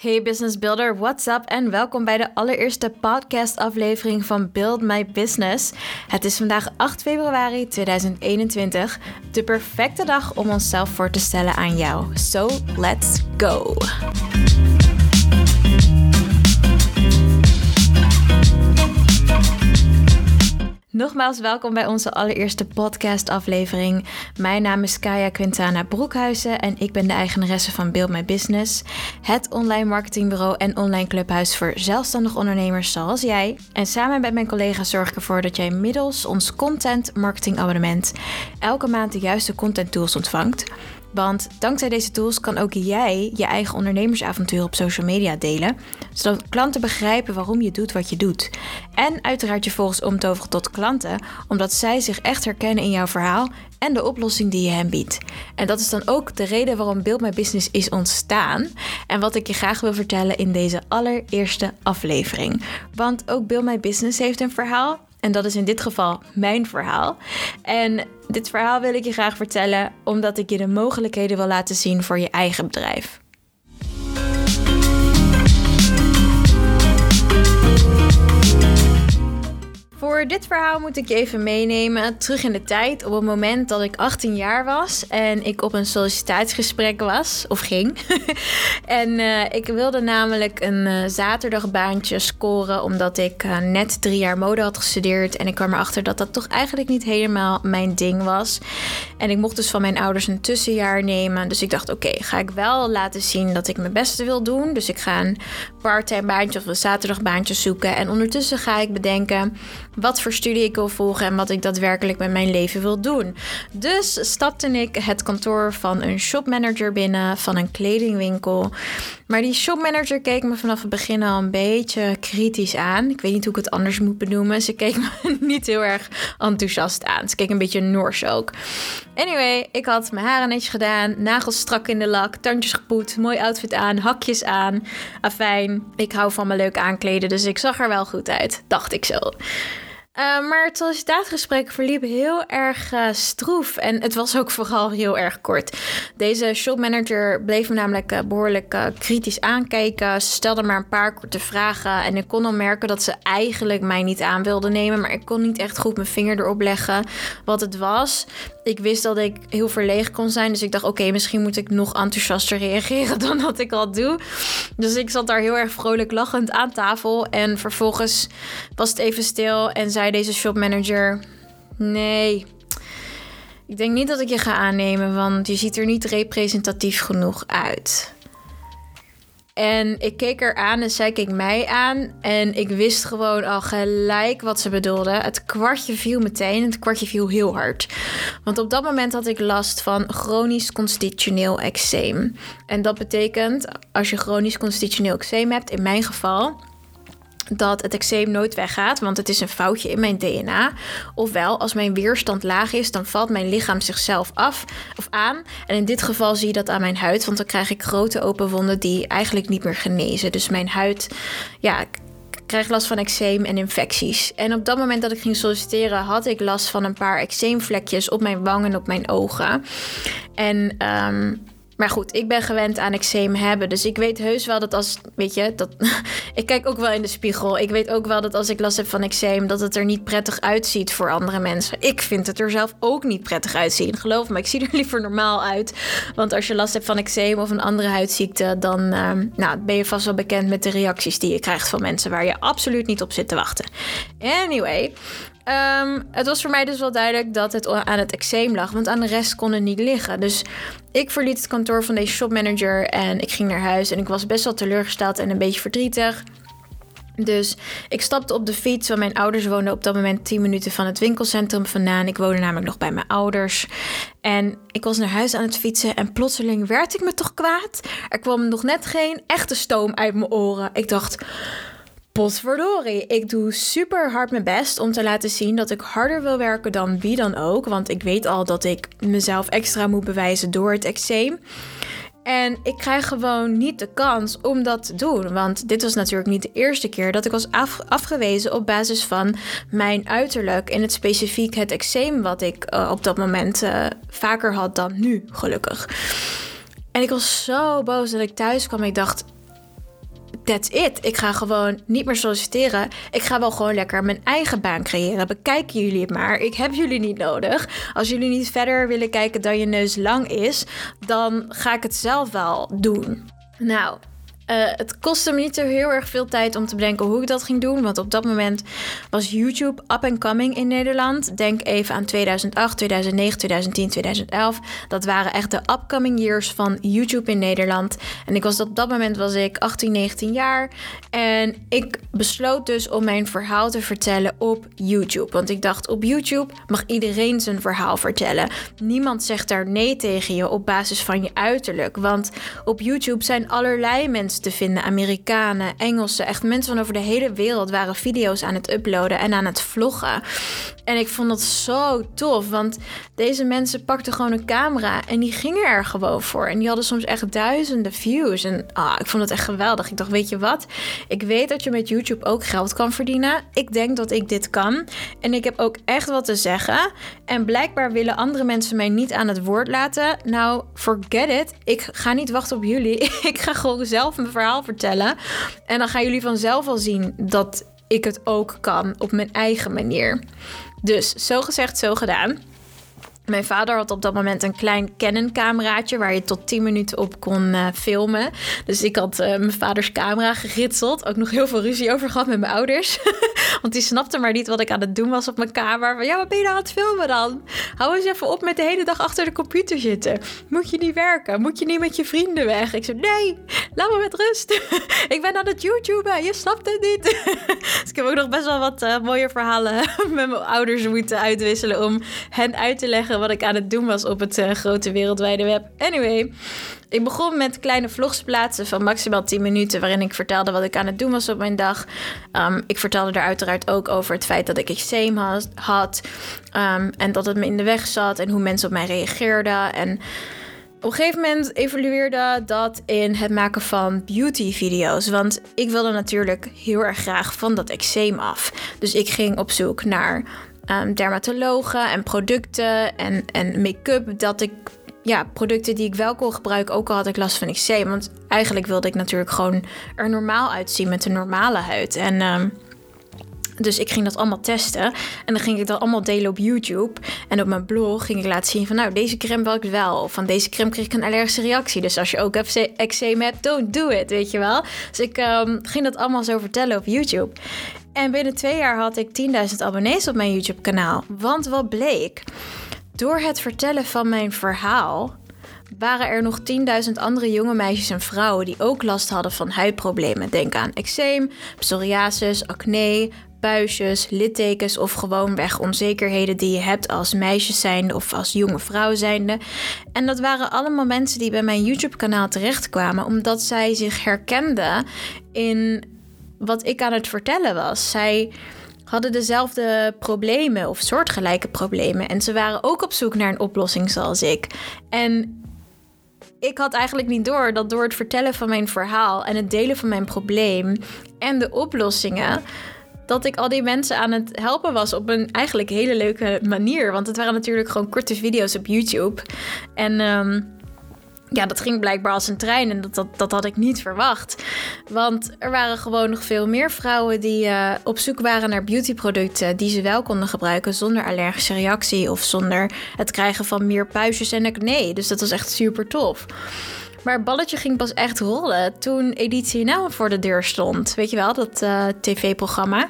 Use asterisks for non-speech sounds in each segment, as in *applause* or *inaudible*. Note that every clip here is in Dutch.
Hey Business Builder, what's up en welkom bij de allereerste podcast aflevering van Build My Business. Het is vandaag 8 februari 2021, de perfecte dag om onszelf voor te stellen aan jou. So let's go! Nogmaals welkom bij onze allereerste podcast-aflevering. Mijn naam is Kaya Quintana Broekhuizen en ik ben de eigenaresse van Build My Business, het online marketingbureau en online clubhuis voor zelfstandig ondernemers zoals jij. En samen met mijn collega's zorg ik ervoor dat jij middels ons content marketing abonnement elke maand de juiste content tools ontvangt want dankzij deze tools kan ook jij je eigen ondernemersavontuur op social media delen, zodat klanten begrijpen waarom je doet wat je doet. En uiteraard je volgens omtoveren tot klanten, omdat zij zich echt herkennen in jouw verhaal en de oplossing die je hen biedt. En dat is dan ook de reden waarom Build My Business is ontstaan en wat ik je graag wil vertellen in deze allereerste aflevering. Want ook Build My Business heeft een verhaal en dat is in dit geval mijn verhaal. En dit verhaal wil ik je graag vertellen omdat ik je de mogelijkheden wil laten zien voor je eigen bedrijf. Voor dit verhaal moet ik je even meenemen terug in de tijd op het moment dat ik 18 jaar was en ik op een sollicitatiegesprek was of ging. *laughs* en uh, ik wilde namelijk een uh, zaterdagbaantje scoren omdat ik uh, net drie jaar mode had gestudeerd en ik kwam erachter dat dat toch eigenlijk niet helemaal mijn ding was. En ik mocht dus van mijn ouders een tussenjaar nemen. Dus ik dacht, oké, ga ik wel laten zien dat ik mijn beste wil doen. Dus ik ga een parttime baantje of een zaterdagbaantje zoeken. En ondertussen ga ik bedenken wat voor studie ik wil volgen en wat ik daadwerkelijk met mijn leven wil doen. Dus stapte ik het kantoor van een shopmanager binnen van een kledingwinkel. Maar die shopmanager keek me vanaf het begin al een beetje kritisch aan. Ik weet niet hoe ik het anders moet benoemen. Ze keek me *laughs* niet heel erg enthousiast aan. Ze keek een beetje nors ook. Anyway, ik had mijn haren netjes gedaan, nagels strak in de lak, tandjes gepoet, mooi outfit aan, hakjes aan. Afijn, ik hou van me leuk aankleden, dus ik zag er wel goed uit, dacht ik zo. Uh, maar het sollicitatiegesprek verliep heel erg uh, stroef. En het was ook vooral heel erg kort. Deze shopmanager bleef me namelijk uh, behoorlijk kritisch aankijken. Ze stelde maar een paar korte vragen. En ik kon al merken dat ze eigenlijk mij niet aan wilde nemen. Maar ik kon niet echt goed mijn vinger erop leggen wat het was. Ik wist dat ik heel verlegen kon zijn. Dus ik dacht, oké, misschien moet ik nog enthousiaster reageren *laughs* dan wat ik al doe. Dus ik zat daar heel erg vrolijk lachend aan tafel. En vervolgens was het even stil en zei deze shopmanager: Nee, ik denk niet dat ik je ga aannemen, want je ziet er niet representatief genoeg uit. En ik keek haar aan en zij keek mij aan. En ik wist gewoon al gelijk wat ze bedoelde. Het kwartje viel meteen. Het kwartje viel heel hard. Want op dat moment had ik last van chronisch constitutioneel eczeem. En dat betekent, als je chronisch constitutioneel eczeem hebt, in mijn geval dat het eczeem nooit weggaat, want het is een foutje in mijn DNA. Ofwel, als mijn weerstand laag is, dan valt mijn lichaam zichzelf af of aan. En in dit geval zie je dat aan mijn huid, want dan krijg ik grote open wonden die eigenlijk niet meer genezen. Dus mijn huid, ja, krijg last van eczeem en infecties. En op dat moment dat ik ging solliciteren, had ik last van een paar eczeemvlekjes op mijn wangen en op mijn ogen. En um, maar goed, ik ben gewend aan eczeem hebben. Dus ik weet heus wel dat als, weet je, dat, *laughs* ik kijk ook wel in de spiegel. Ik weet ook wel dat als ik last heb van eczeem, dat het er niet prettig uitziet voor andere mensen. Ik vind het er zelf ook niet prettig uitzien. Geloof me, ik zie er *laughs* liever normaal uit. Want als je last hebt van eczeem of een andere huidziekte, dan uh, nou, ben je vast wel bekend met de reacties die je krijgt van mensen waar je absoluut niet op zit te wachten. Anyway, Um, het was voor mij dus wel duidelijk dat het aan het eczeem lag, want aan de rest kon het niet liggen. Dus ik verliet het kantoor van deze shopmanager en ik ging naar huis en ik was best wel teleurgesteld en een beetje verdrietig. Dus ik stapte op de fiets, want mijn ouders woonden op dat moment 10 minuten van het winkelcentrum vandaan. Ik woonde namelijk nog bij mijn ouders. En ik was naar huis aan het fietsen en plotseling werd ik me toch kwaad. Er kwam nog net geen echte stoom uit mijn oren. Ik dacht, Potverdorie, ik doe super hard mijn best om te laten zien dat ik harder wil werken dan wie dan ook. Want ik weet al dat ik mezelf extra moet bewijzen door het eczeem. En ik krijg gewoon niet de kans om dat te doen. Want dit was natuurlijk niet de eerste keer dat ik was afgewezen op basis van mijn uiterlijk. En het specifiek het eczeem wat ik uh, op dat moment uh, vaker had dan nu, gelukkig. En ik was zo boos dat ik thuis kwam. Ik dacht, that's it. Ik ga gewoon niet meer solliciteren. Ik ga wel gewoon lekker mijn eigen baan creëren. Bekijken jullie het maar. Ik heb jullie niet nodig. Als jullie niet verder willen kijken dan je neus lang is, dan ga ik het zelf wel doen. Nou, uh, het kostte me niet zo heel erg veel tijd om te bedenken hoe ik dat ging doen. Want op dat moment was YouTube up and coming in Nederland. Denk even aan 2008, 2009, 2010, 2011. Dat waren echt de upcoming years van YouTube in Nederland. En ik was op dat moment was ik 18, 19 jaar. En ik besloot dus om mijn verhaal te vertellen op YouTube. Want ik dacht, op YouTube mag iedereen zijn verhaal vertellen. Niemand zegt daar nee tegen je op basis van je uiterlijk. Want op YouTube zijn allerlei mensen te vinden. Amerikanen, Engelsen, echt mensen van over de hele wereld waren video's aan het uploaden en aan het vloggen. En ik vond dat zo tof, want deze mensen pakten gewoon een camera en die gingen er gewoon voor. En die hadden soms echt duizenden views. En ah, ik vond het echt geweldig. Ik dacht, weet je wat? Ik weet dat je met YouTube ook geld kan verdienen. Ik denk dat ik dit kan. En ik heb ook echt wat te zeggen. En blijkbaar willen andere mensen mij niet aan het woord laten. Nou, forget it. Ik ga niet wachten op jullie. *laughs* Ik ga gewoon zelf verhaal vertellen. En dan gaan jullie vanzelf al zien dat ik het ook kan op mijn eigen manier. Dus zo gezegd, zo gedaan. Mijn vader had op dat moment een klein Canon-cameraatje waar je tot 10 minuten op kon uh, filmen. Dus ik had uh, mijn vaders camera geritseld. Ook nog heel veel ruzie over gehad met mijn ouders. *laughs* Want die snapten maar niet wat ik aan het doen was op mijn kamer. Van ja, wat ben je nou aan het filmen dan? Hou eens even op met de hele dag achter de computer zitten. Moet je niet werken? Moet je niet met je vrienden weg? Ik zei nee, laat me met rust. *laughs* ik ben aan het YouTuben, je snapt het niet. *laughs* dus ik heb ook nog best wel wat uh, mooie verhalen met mijn ouders moeten uitwisselen om hen uit te leggen wat ik aan het doen was op het uh, grote wereldwijde web. Anyway, ik begon met kleine vlogs plaatsen van maximaal 10 minuten, waarin ik vertelde wat ik aan het doen was op mijn dag. Um, ik vertelde er uiteraard ook over het feit dat ik eczeem had, had um, en dat het me in de weg zat en hoe mensen op mij reageerden. En op een gegeven moment evolueerde dat in het maken van beauty-video's. Want ik wilde natuurlijk heel erg graag van dat eczeem af. Dus ik ging op zoek naar um, dermatologen en producten en, en make-up. Dat ik, ja, producten die ik wel kon gebruiken, ook al had ik last van eczeem. Want eigenlijk wilde ik natuurlijk gewoon er normaal uitzien met een normale huid. En... Um, dus ik ging dat allemaal testen. En dan ging ik dat allemaal delen op YouTube. En op mijn blog ging ik laten zien van... nou, deze crème werkt wel. Of van deze crème kreeg ik een allergische reactie. Dus als je ook eczeem hebt, don't do it, weet je wel. Dus ik um, ging dat allemaal zo vertellen op YouTube. En binnen twee jaar had ik 10.000 abonnees op mijn YouTube-kanaal. Want wat bleek? Door het vertellen van mijn verhaal waren er nog 10.000 andere jonge meisjes en vrouwen die ook last hadden van huidproblemen. Denk aan eczeem, psoriasis, acne, buisjes, littekens of gewoonweg onzekerheden die je hebt als meisje zijnde of als jonge vrouw zijnde. En dat waren allemaal mensen die bij mijn YouTube-kanaal terechtkwamen omdat zij zich herkenden in wat ik aan het vertellen was. Zij hadden dezelfde problemen of soortgelijke problemen. En ze waren ook op zoek naar een oplossing zoals ik. En ik had eigenlijk niet door dat door het vertellen van mijn verhaal en het delen van mijn probleem en de oplossingen. Dat ik al die mensen aan het helpen was op een eigenlijk hele leuke manier. Want het waren natuurlijk gewoon korte video's op YouTube. En um, ja, dat ging blijkbaar als een trein en dat, dat, dat had ik niet verwacht. Want er waren gewoon nog veel meer vrouwen die uh, op zoek waren naar beautyproducten die ze wel konden gebruiken zonder allergische reactie of zonder het krijgen van meer puistjes en acne. Dus dat was echt super tof. Maar het balletje ging pas echt rollen toen Editie Nou voor de deur stond. Weet je wel, dat uh, tv-programma.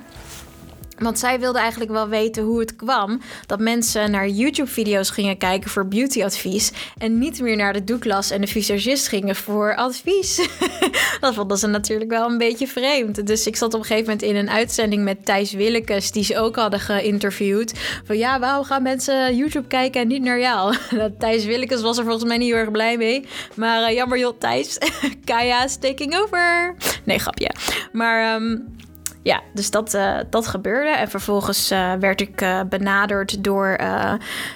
Want zij wilde eigenlijk wel weten hoe het kwam dat mensen naar YouTube-video's gingen kijken voor beautyadvies. En niet meer naar de doeklas en de visagist gingen voor advies. *laughs* dat vonden ze natuurlijk wel een beetje vreemd. Dus ik zat op een gegeven moment in een uitzending met Thijs Willekes, die ze ook hadden geïnterviewd. Van ja, waarom gaan mensen YouTube kijken en niet naar jou? *laughs* Thijs Willekes was er volgens mij niet heel erg blij mee. Maar uh, jammer joh, Thijs. *laughs* Kaya's taking over. Nee, grapje. Maar. Um, ja, dus dat, uh, dat gebeurde. En vervolgens uh, werd ik uh, benaderd door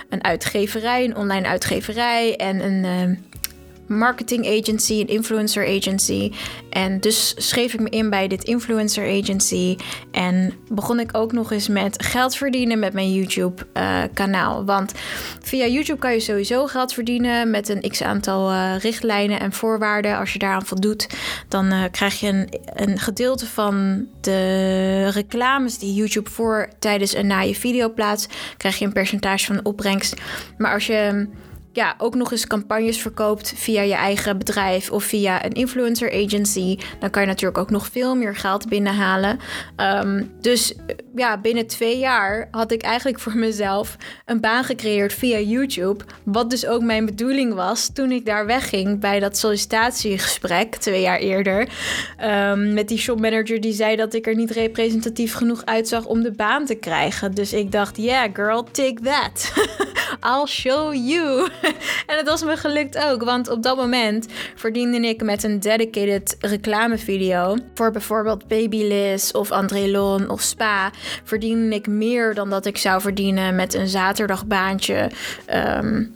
een uitgeverij, een online uitgeverij en een marketing agency, een influencer agency. En dus schreef ik me in bij dit influencer agency. En begon ik ook nog eens met geld verdienen met mijn YouTube uh, kanaal. Want via YouTube kan je sowieso geld verdienen met een x aantal uh, richtlijnen en voorwaarden. Als je daaraan voldoet, dan uh, krijg je een, een gedeelte van de reclames die YouTube voor tijdens en na je video plaatst, krijg je een percentage van de opbrengst. Maar als je ja, ook nog eens campagnes verkoopt via je eigen bedrijf of via een influencer agency, dan kan je natuurlijk ook nog veel meer geld binnenhalen. Um, dus ja, binnen twee jaar had ik eigenlijk voor mezelf een baan gecreëerd via YouTube. Wat dus ook mijn bedoeling was toen ik daar wegging bij dat sollicitatiegesprek twee jaar eerder. Um, met die shopmanager die zei dat ik er niet representatief genoeg uitzag om de baan te krijgen. Dus ik dacht, yeah girl, take that. *laughs* I'll show you. *laughs* en het was me gelukt ook, want op dat moment verdiende ik met een dedicated reclamevideo voor bijvoorbeeld Babyliss of Andrelon of Spa, verdiende ik meer dan dat ik zou verdienen met een zaterdagbaantje. Um,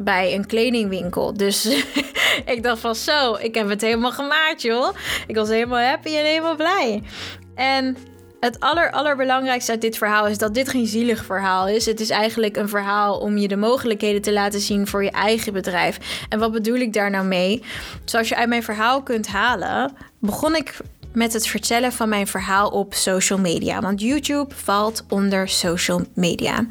bij een kledingwinkel. Dus *laughs* ik dacht van zo, ik heb het helemaal gemaakt, joh. Ik was helemaal happy en helemaal blij. En het aller, allerbelangrijkste uit dit verhaal is dat dit geen zielig verhaal is. Het is eigenlijk een verhaal om je de mogelijkheden te laten zien voor je eigen bedrijf. En wat bedoel ik daar nou mee? Zoals je uit mijn verhaal kunt halen, begon ik met het vertellen van mijn verhaal op social media. Want YouTube valt onder social media.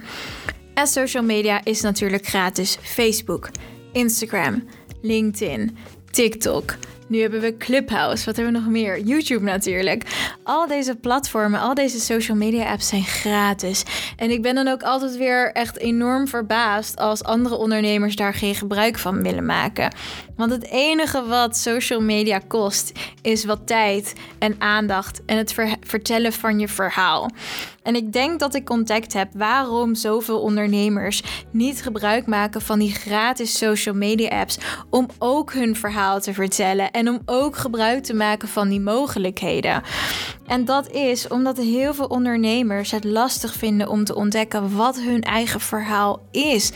En social media is natuurlijk gratis Facebook, Instagram, LinkedIn, TikTok. Nu hebben we Clubhouse. Wat hebben we nog meer? YouTube natuurlijk. Al deze platformen, al deze social media apps zijn gratis. En ik ben dan ook altijd weer echt enorm verbaasd als andere ondernemers daar geen gebruik van willen maken. Want het enige wat social media kost is wat tijd en aandacht en het vertellen van je verhaal. En ik denk dat ik ontdekt heb waarom zoveel ondernemers niet gebruik maken van die gratis social media apps om ook hun verhaal te vertellen en om ook gebruik te maken van die mogelijkheden. En dat is omdat heel veel ondernemers het lastig vinden om te ontdekken wat hun eigen verhaal is.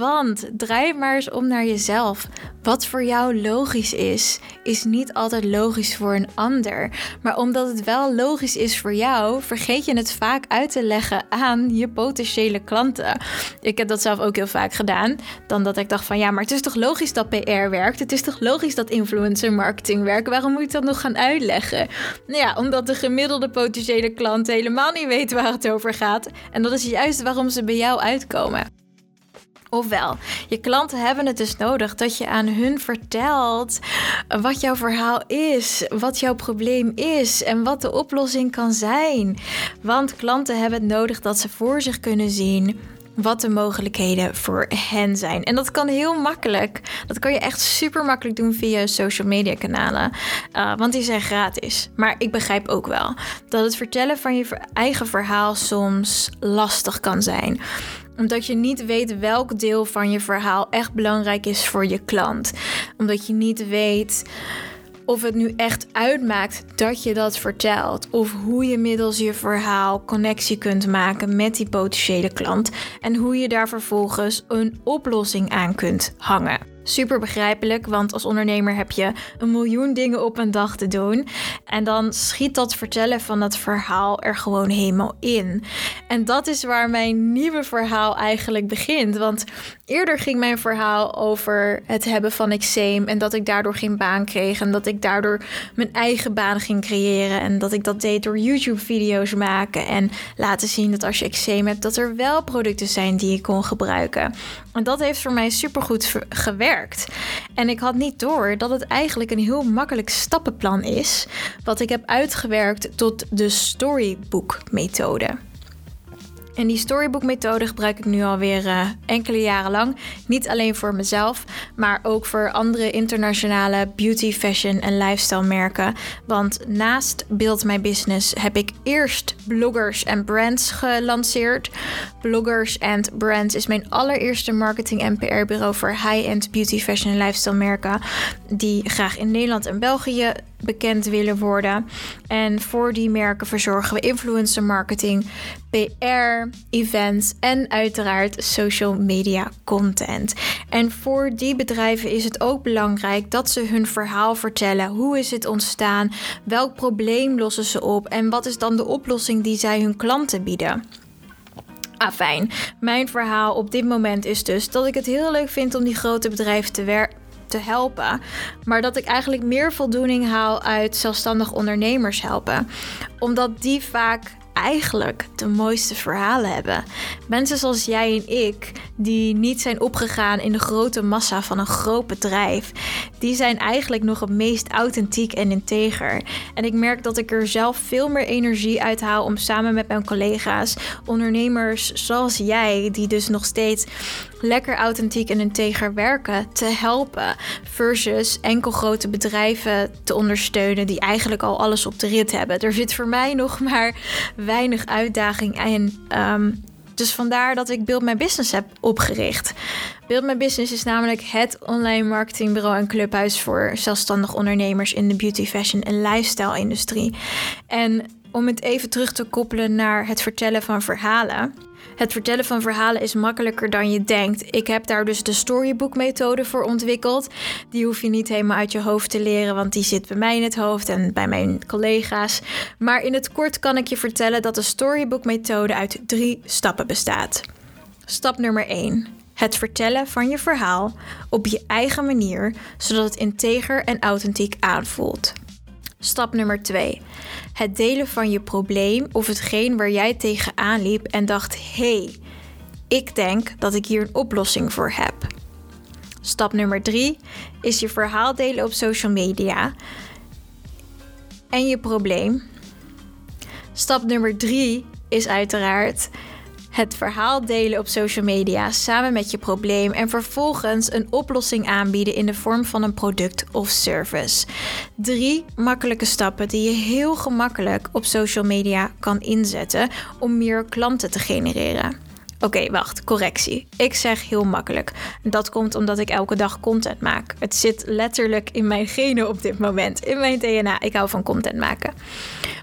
Want draai maar eens om naar jezelf. Wat voor jou logisch is, is niet altijd logisch voor een ander. Maar omdat het wel logisch is voor jou, vergeet je het vaak uit te leggen aan je potentiële klanten. Ik heb dat zelf ook heel vaak gedaan. Dan dat ik dacht van ja, maar het is toch logisch dat PR werkt? Het is toch logisch dat influencer marketing werkt? Waarom moet ik dat nog gaan uitleggen? Nou ja, omdat de gemiddelde potentiële klant helemaal niet weet waar het over gaat. En dat is juist waarom ze bij jou uitkomen. Ofwel, je klanten hebben het dus nodig dat je aan hun vertelt wat jouw verhaal is, wat jouw probleem is en wat de oplossing kan zijn. Want klanten hebben het nodig dat ze voor zich kunnen zien wat de mogelijkheden voor hen zijn. En dat kan heel makkelijk. Dat kan je echt super makkelijk doen via social media kanalen. Uh, want die zijn gratis. Maar ik begrijp ook wel dat het vertellen van je eigen verhaal soms lastig kan zijn omdat je niet weet welk deel van je verhaal echt belangrijk is voor je klant. Omdat je niet weet of het nu echt uitmaakt dat je dat vertelt. Of hoe je middels je verhaal connectie kunt maken met die potentiële klant. En hoe je daar vervolgens een oplossing aan kunt hangen. Super begrijpelijk, want als ondernemer heb je een miljoen dingen op een dag te doen. En dan schiet dat vertellen van dat verhaal er gewoon helemaal in. En dat is waar mijn nieuwe verhaal eigenlijk begint. Want eerder ging mijn verhaal over het hebben van eczeem en dat ik daardoor geen baan kreeg. En dat ik daardoor mijn eigen baan ging creëren. En dat ik dat deed door YouTube-video's maken en laten zien dat als je eczeem hebt, dat er wel producten zijn die je kon gebruiken. En dat heeft voor mij supergoed gewerkt. En ik had niet door dat het eigenlijk een heel makkelijk stappenplan is, wat ik heb uitgewerkt tot de storybook-methode. En die storybook-methode gebruik ik nu alweer uh, enkele jaren lang. Niet alleen voor mezelf, maar ook voor andere internationale beauty, fashion en lifestyle merken. Want naast Build My Business heb ik eerst bloggers en brands gelanceerd. Bloggers and Brands is mijn allereerste marketing- en PR-bureau voor high-end beauty, fashion en lifestyle merken. Die graag in Nederland en België bekend willen worden. En voor die merken verzorgen we influencer marketing, PR, events en uiteraard social media content. En voor die bedrijven is het ook belangrijk dat ze hun verhaal vertellen. Hoe is het ontstaan? Welk probleem lossen ze op? En wat is dan de oplossing die zij hun klanten bieden? Ah, fijn. Mijn verhaal op dit moment is dus dat ik het heel leuk vind om die grote bedrijven te, te helpen. Maar dat ik eigenlijk meer voldoening haal uit zelfstandig ondernemers helpen. Omdat die vaak eigenlijk de mooiste verhalen hebben. Mensen zoals jij en ik, die niet zijn opgegaan in de grote massa van een groot bedrijf, die zijn eigenlijk nog het meest authentiek en integer. En ik merk dat ik er zelf veel meer energie uit haal om samen met mijn collega's, ondernemers zoals jij, die dus nog steeds lekker authentiek en integer werken, te helpen. Versus enkel grote bedrijven te ondersteunen die eigenlijk al alles op de rit hebben. Er zit voor mij nog maar weinig uitdaging en ehm, dus vandaar dat ik Build My Business heb opgericht. Build My Business is namelijk het online marketingbureau en clubhuis voor zelfstandig ondernemers in de beauty, fashion en lifestyle industrie. En om het even terug te koppelen naar het vertellen van verhalen. Het vertellen van verhalen is makkelijker dan je denkt. Ik heb daar dus de storybook methode voor ontwikkeld. Die hoef je niet helemaal uit je hoofd te leren, want die zit bij mij in het hoofd en bij mijn collega's. Maar in het kort kan ik je vertellen dat de storybook methode uit drie stappen bestaat. Stap nummer 1. Het vertellen van je verhaal op je eigen manier, zodat het integer en authentiek aanvoelt. Stap nummer 2. Het delen van je probleem of hetgeen waar jij tegenaan liep en dacht: hé, hey, ik denk dat ik hier een oplossing voor heb. Stap nummer 3 is je verhaal delen op social media en je probleem. Stap nummer 3 is uiteraard het verhaal delen op social media samen met je probleem en vervolgens een oplossing aanbieden in de vorm van een product of service. Drie makkelijke stappen die je heel gemakkelijk op social media kan inzetten om meer klanten te genereren. Oké, wacht, correctie. Ik zeg heel makkelijk. Dat komt omdat ik elke dag content maak. Het zit letterlijk in mijn genen op dit moment, in mijn DNA. Ik hou van content maken.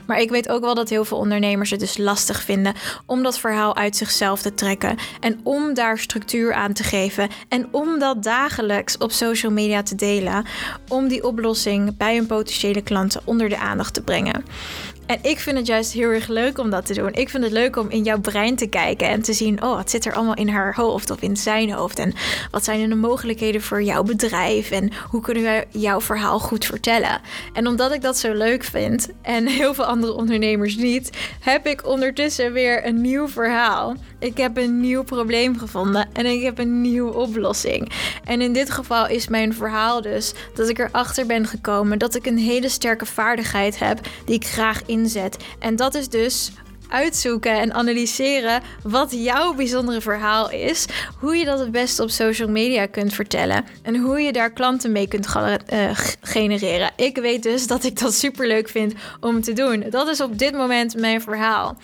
Maar ik weet ook wel dat heel veel ondernemers het dus lastig vinden om dat verhaal uit zichzelf te trekken en om daar structuur aan te geven en om dat dagelijks op social media te delen, om die oplossing bij hun potentiële klanten onder de aandacht te brengen. En ik vind het juist heel erg leuk om dat te doen. Ik vind het leuk om in jouw brein te kijken en te zien: oh, wat zit er allemaal in haar hoofd of in zijn hoofd? En wat zijn de mogelijkheden voor jouw bedrijf? En hoe kunnen we jouw verhaal goed vertellen? En omdat ik dat zo leuk vind en heel veel andere ondernemers niet, heb ik ondertussen weer een nieuw verhaal. Ik heb een nieuw probleem gevonden en ik heb een nieuwe oplossing. En in dit geval is mijn verhaal dus dat ik erachter ben gekomen dat ik een hele sterke vaardigheid heb die ik graag inzet. En dat is dus uitzoeken en analyseren wat jouw bijzondere verhaal is. Hoe je dat het beste op social media kunt vertellen. En hoe je daar klanten mee kunt uh, genereren. Ik weet dus dat ik dat super leuk vind om te doen. Dat is op dit moment mijn verhaal.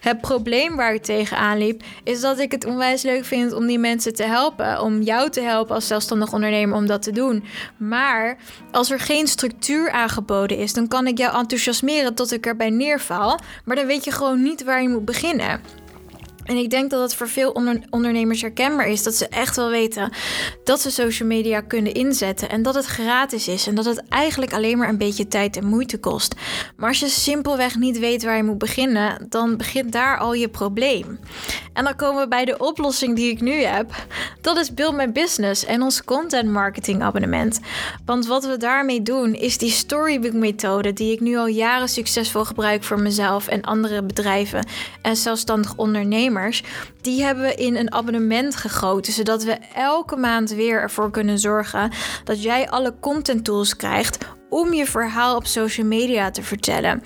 Het probleem waar ik tegenaan liep, is dat ik het onwijs leuk vind om die mensen te helpen. Om jou te helpen als zelfstandig ondernemer om dat te doen. Maar als er geen structuur aangeboden is, dan kan ik jou enthousiasmeren tot ik erbij neerval. Maar dan weet je gewoon niet waar je moet beginnen. En ik denk dat het voor veel ondernemers herkenbaar is dat ze echt wel weten dat ze social media kunnen inzetten en dat het gratis is en dat het eigenlijk alleen maar een beetje tijd en moeite kost. Maar als je simpelweg niet weet waar je moet beginnen, dan begint daar al je probleem. En dan komen we bij de oplossing die ik nu heb. Dat is Build My Business en ons content marketing abonnement. Want wat we daarmee doen is die storybook methode die ik nu al jaren succesvol gebruik voor mezelf en andere bedrijven en zelfstandig ondernemers die hebben we in een abonnement gegoten, zodat we elke maand weer ervoor kunnen zorgen dat jij alle content tools krijgt om je verhaal op social media te vertellen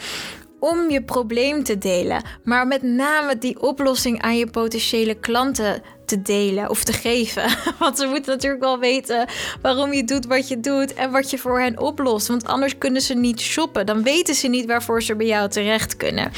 om je probleem te delen, maar met name die oplossing aan je potentiële klanten te delen of te geven. *laughs* Want ze moeten natuurlijk wel weten waarom je doet wat je doet en wat je voor hen oplost. Want anders kunnen ze niet shoppen. Dan weten ze niet waarvoor ze bij jou terecht kunnen.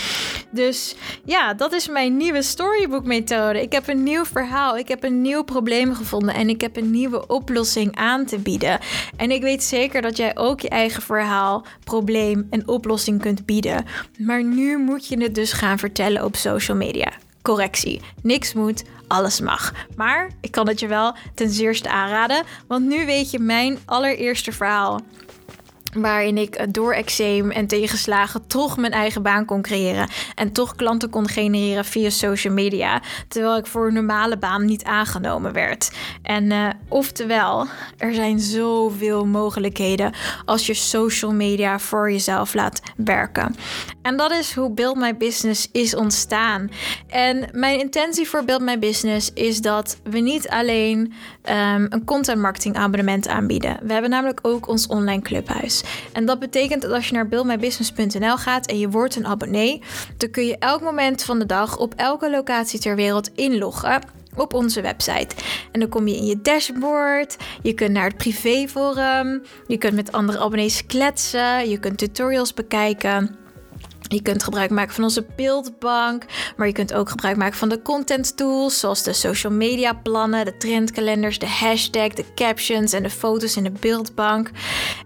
Dus ja, dat is mijn nieuwe storybook methode. Ik heb een nieuw verhaal, ik heb een nieuw probleem gevonden en ik heb een nieuwe oplossing aan te bieden. En ik weet zeker dat jij ook je eigen verhaal, probleem en oplossing kunt bieden. Maar nu moet je het dus gaan vertellen op social media. Correctie. Niks moet, alles mag. Maar ik kan het je wel ten zeerste aanraden, want nu weet je mijn allereerste verhaal waarin ik eh, door eczeem en tegenslagen toch mijn eigen baan kon creëren en toch klanten kon genereren via social media, terwijl ik voor een normale baan niet aangenomen werd. En uh, oftewel, er zijn zoveel mogelijkheden als je social media voor jezelf laat werken. En dat is hoe Build My Business is ontstaan. En mijn intentie voor Build My Business is dat we niet alleen um, een content marketing abonnement aanbieden. We hebben namelijk ook ons online clubhuis. En dat betekent dat als je naar buildmybusiness.nl gaat en je wordt een abonnee, dan kun je elk moment van de dag op elke locatie ter wereld inloggen op onze website. En dan kom je in je dashboard, je kunt naar het privéforum, je kunt met andere abonnees kletsen, je kunt tutorials bekijken. Je kunt gebruik maken van onze beeldbank, maar je kunt ook gebruik maken van de content tools, zoals de social media plannen, de trendkalenders, de hashtag, de captions en de foto's in de beeldbank.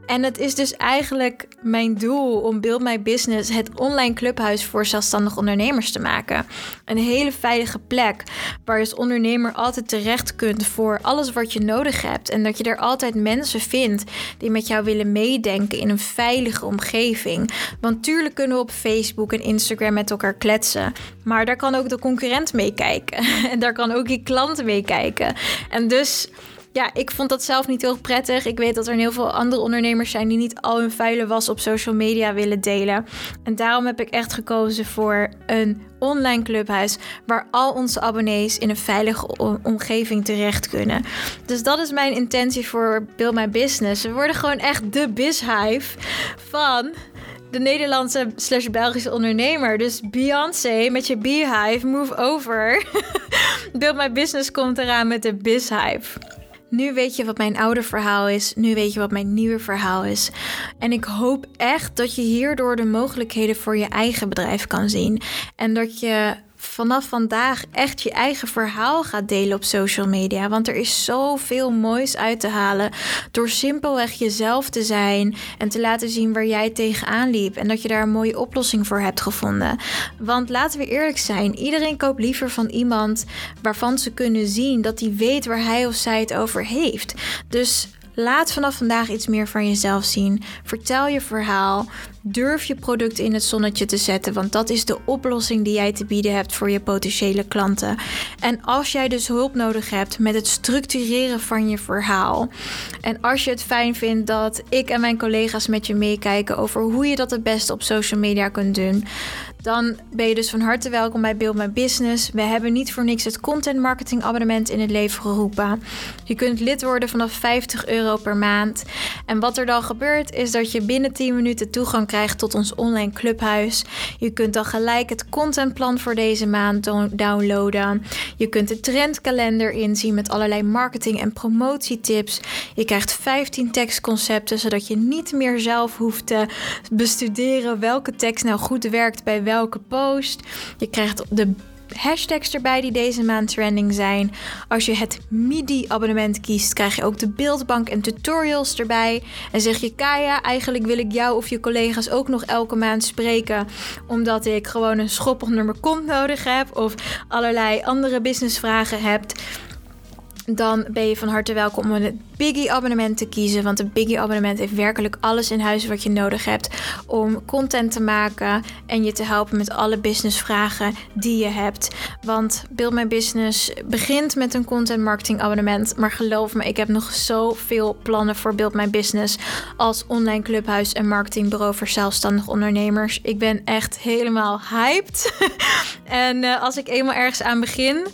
En het is dus eigenlijk mijn doel om Build My Business het online clubhuis voor zelfstandig ondernemers te maken. Een hele veilige plek waar je als ondernemer altijd terecht kunt voor alles wat je nodig hebt. En dat je er altijd mensen vindt die met jou willen meedenken in een veilige omgeving. Want tuurlijk kunnen we op Facebook en Instagram met elkaar kletsen. Maar daar kan ook de concurrent mee kijken. *laughs* En daar kan ook je klant mee kijken. En dus ja, ik vond dat zelf niet heel prettig. Ik weet dat er heel veel andere ondernemers zijn die niet al hun vuile was op social media willen delen. En daarom heb ik echt gekozen voor een online clubhuis waar al onze abonnees in een veilige omgeving terecht kunnen. Dus dat is mijn intentie voor Build My Business. We worden gewoon echt de bizhive van de Nederlandse slash Belgische ondernemer. Dus Beyoncé met je Beehive, move over. *laughs* Build My Business komt eraan met de Bizhive. Nu weet je wat mijn oude verhaal is. Nu weet je wat mijn nieuwe verhaal is. En ik hoop echt dat je hierdoor de mogelijkheden voor je eigen bedrijf kan zien. En dat je vanaf vandaag echt je eigen verhaal gaat delen op social media. Want er is zoveel moois uit te halen door simpelweg jezelf te zijn en te laten zien waar jij tegenaan liep. En dat je daar een mooie oplossing voor hebt gevonden. Want laten we eerlijk zijn, iedereen koopt liever van iemand waarvan ze kunnen zien dat hij weet waar hij of zij het over heeft. Dus Laat vanaf vandaag iets meer van jezelf zien. Vertel je verhaal. Durf je product in het zonnetje te zetten, want dat is de oplossing die jij te bieden hebt voor je potentiële klanten. En als jij dus hulp nodig hebt met het structureren van je verhaal. En als je het fijn vindt dat ik en mijn collega's met je meekijken over hoe je dat het beste op social media kunt doen, dan ben je dus van harte welkom bij Build My Business. We hebben niet voor niks het content marketing abonnement in het leven geroepen. Je kunt lid worden vanaf 50 euro per maand. En wat er dan gebeurt is dat je binnen 10 minuten toegang krijgt tot ons online clubhuis. Je kunt dan gelijk het contentplan voor deze maand downloaden. Je kunt de trendkalender inzien met allerlei marketing en promotietips. Je krijgt 15 tekstconcepten zodat je niet meer zelf hoeft te bestuderen welke tekst nou goed werkt bij welke post. Je krijgt de hashtags erbij die deze maand trending zijn. Als je het MIDI-abonnement kiest, krijg je ook de beeldbank en tutorials erbij. En zeg je, Kaya, eigenlijk wil ik jou of je collega's ook nog elke maand spreken, omdat ik gewoon een schoppig nummer kont nodig heb of allerlei andere businessvragen hebt dan ben je van harte welkom om het Biggie abonnement te kiezen. Want een Biggie abonnement heeft werkelijk alles in huis wat je nodig hebt om content te maken en je te helpen met alle businessvragen die je hebt. Want Build My Business begint met een content marketing abonnement. Maar geloof me, ik heb nog zoveel plannen voor Build My Business als online clubhuis en marketingbureau voor zelfstandig ondernemers. Ik ben echt helemaal hyped. *laughs* En uh, als ik eenmaal ergens aan begin,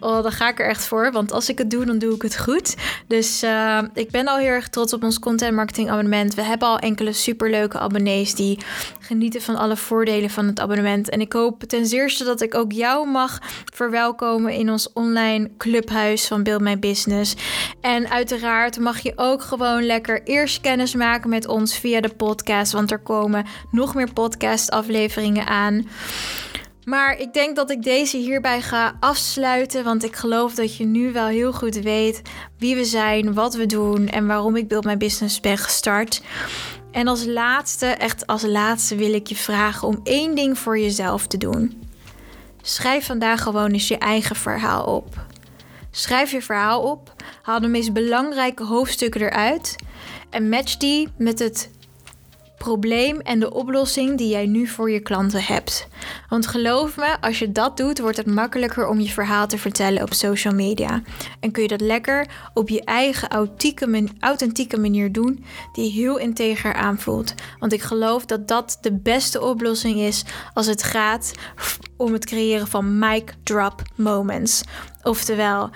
oh, dan ga ik er echt voor. Want als ik het doe, dan doe ik het goed. Dus uh, ik ben al heel erg trots op ons content marketing abonnement. We hebben al enkele superleuke abonnees die genieten van alle voordelen van het abonnement. En ik hoop ten zeerste dat ik ook jou mag verwelkomen in ons online clubhuis van Build My Business. En uiteraard mag je ook gewoon lekker eerst kennis maken met ons via de podcast. Want er komen nog meer podcast afleveringen aan. Maar ik denk dat ik deze hierbij ga afsluiten. Want ik geloof dat je nu wel heel goed weet wie we zijn, wat we doen en waarom ik Build My Business ben gestart. En als laatste, echt als laatste, wil ik je vragen om één ding voor jezelf te doen. Schrijf vandaag gewoon eens je eigen verhaal op. Schrijf je verhaal op, haal de meest belangrijke hoofdstukken eruit en match die met het probleem en de oplossing die jij nu voor je klanten hebt. Want geloof me, als je dat doet, wordt het makkelijker om je verhaal te vertellen op social media. En kun je dat lekker op je eigen authentieke manier doen, die heel integer aanvoelt. Want ik geloof dat dat de beste oplossing is als het gaat om het creëren van mic drop moments. Oftewel,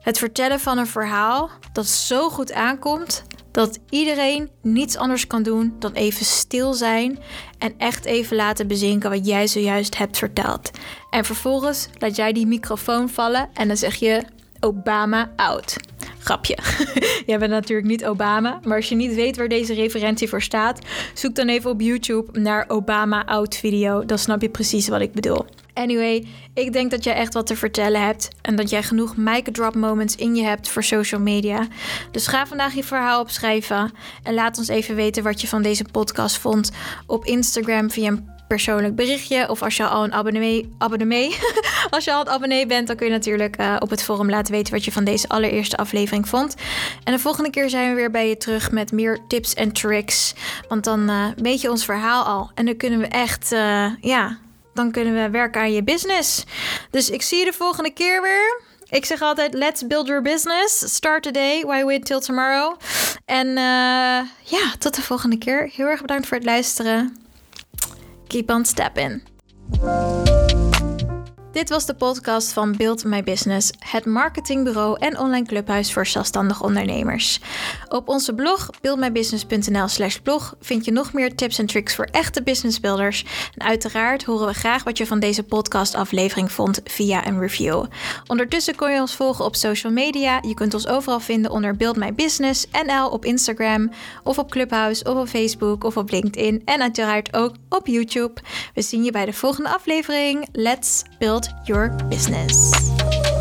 het vertellen van een verhaal dat zo goed aankomt dat iedereen niets anders kan doen dan even stil zijn en echt even laten bezinken wat jij zojuist hebt verteld. En vervolgens laat jij die microfoon vallen en dan zeg je Obama out. Grapje. *laughs* Jij bent natuurlijk niet Obama, maar als je niet weet waar deze referentie voor staat, zoek dan even op YouTube naar Obama out video. Dan snap je precies wat ik bedoel. Anyway, ik denk dat jij echt wat te vertellen hebt en dat jij genoeg mic drop moments in je hebt voor social media. Dus ga vandaag je verhaal opschrijven en laat ons even weten wat je van deze podcast vond op Instagram via een persoonlijk berichtje. Of als je al een abonnee, abonnee *laughs* als je al een abonnee bent, dan kun je natuurlijk uh, op het forum laten weten wat je van deze allereerste aflevering vond. En de volgende keer zijn we weer bij je terug met meer tips en tricks. Want dan uh, weet je ons verhaal al. En dan kunnen we echt, uh, ja, dan kunnen we werken aan je business. Dus ik zie je de volgende keer weer. Ik zeg altijd: let's build your business. Start today. Why wait till tomorrow? En ja, tot de volgende keer. Heel erg bedankt voor het luisteren. Keep on stepping. Dit was de podcast van Build My Business, het marketingbureau en online clubhuis voor zelfstandig ondernemers. Op onze blog buildmybusiness.nl/slash blog vind je nog meer tips en tricks voor echte businessbuilders. En uiteraard horen we graag wat je van deze podcastaflevering vond via een review. Ondertussen kun je ons volgen op social media. Je kunt ons overal vinden onder Build My Business NL op Instagram of op Clubhouse of op Facebook of op LinkedIn en uiteraard ook op YouTube. We zien je bij de volgende aflevering. Let's build your business.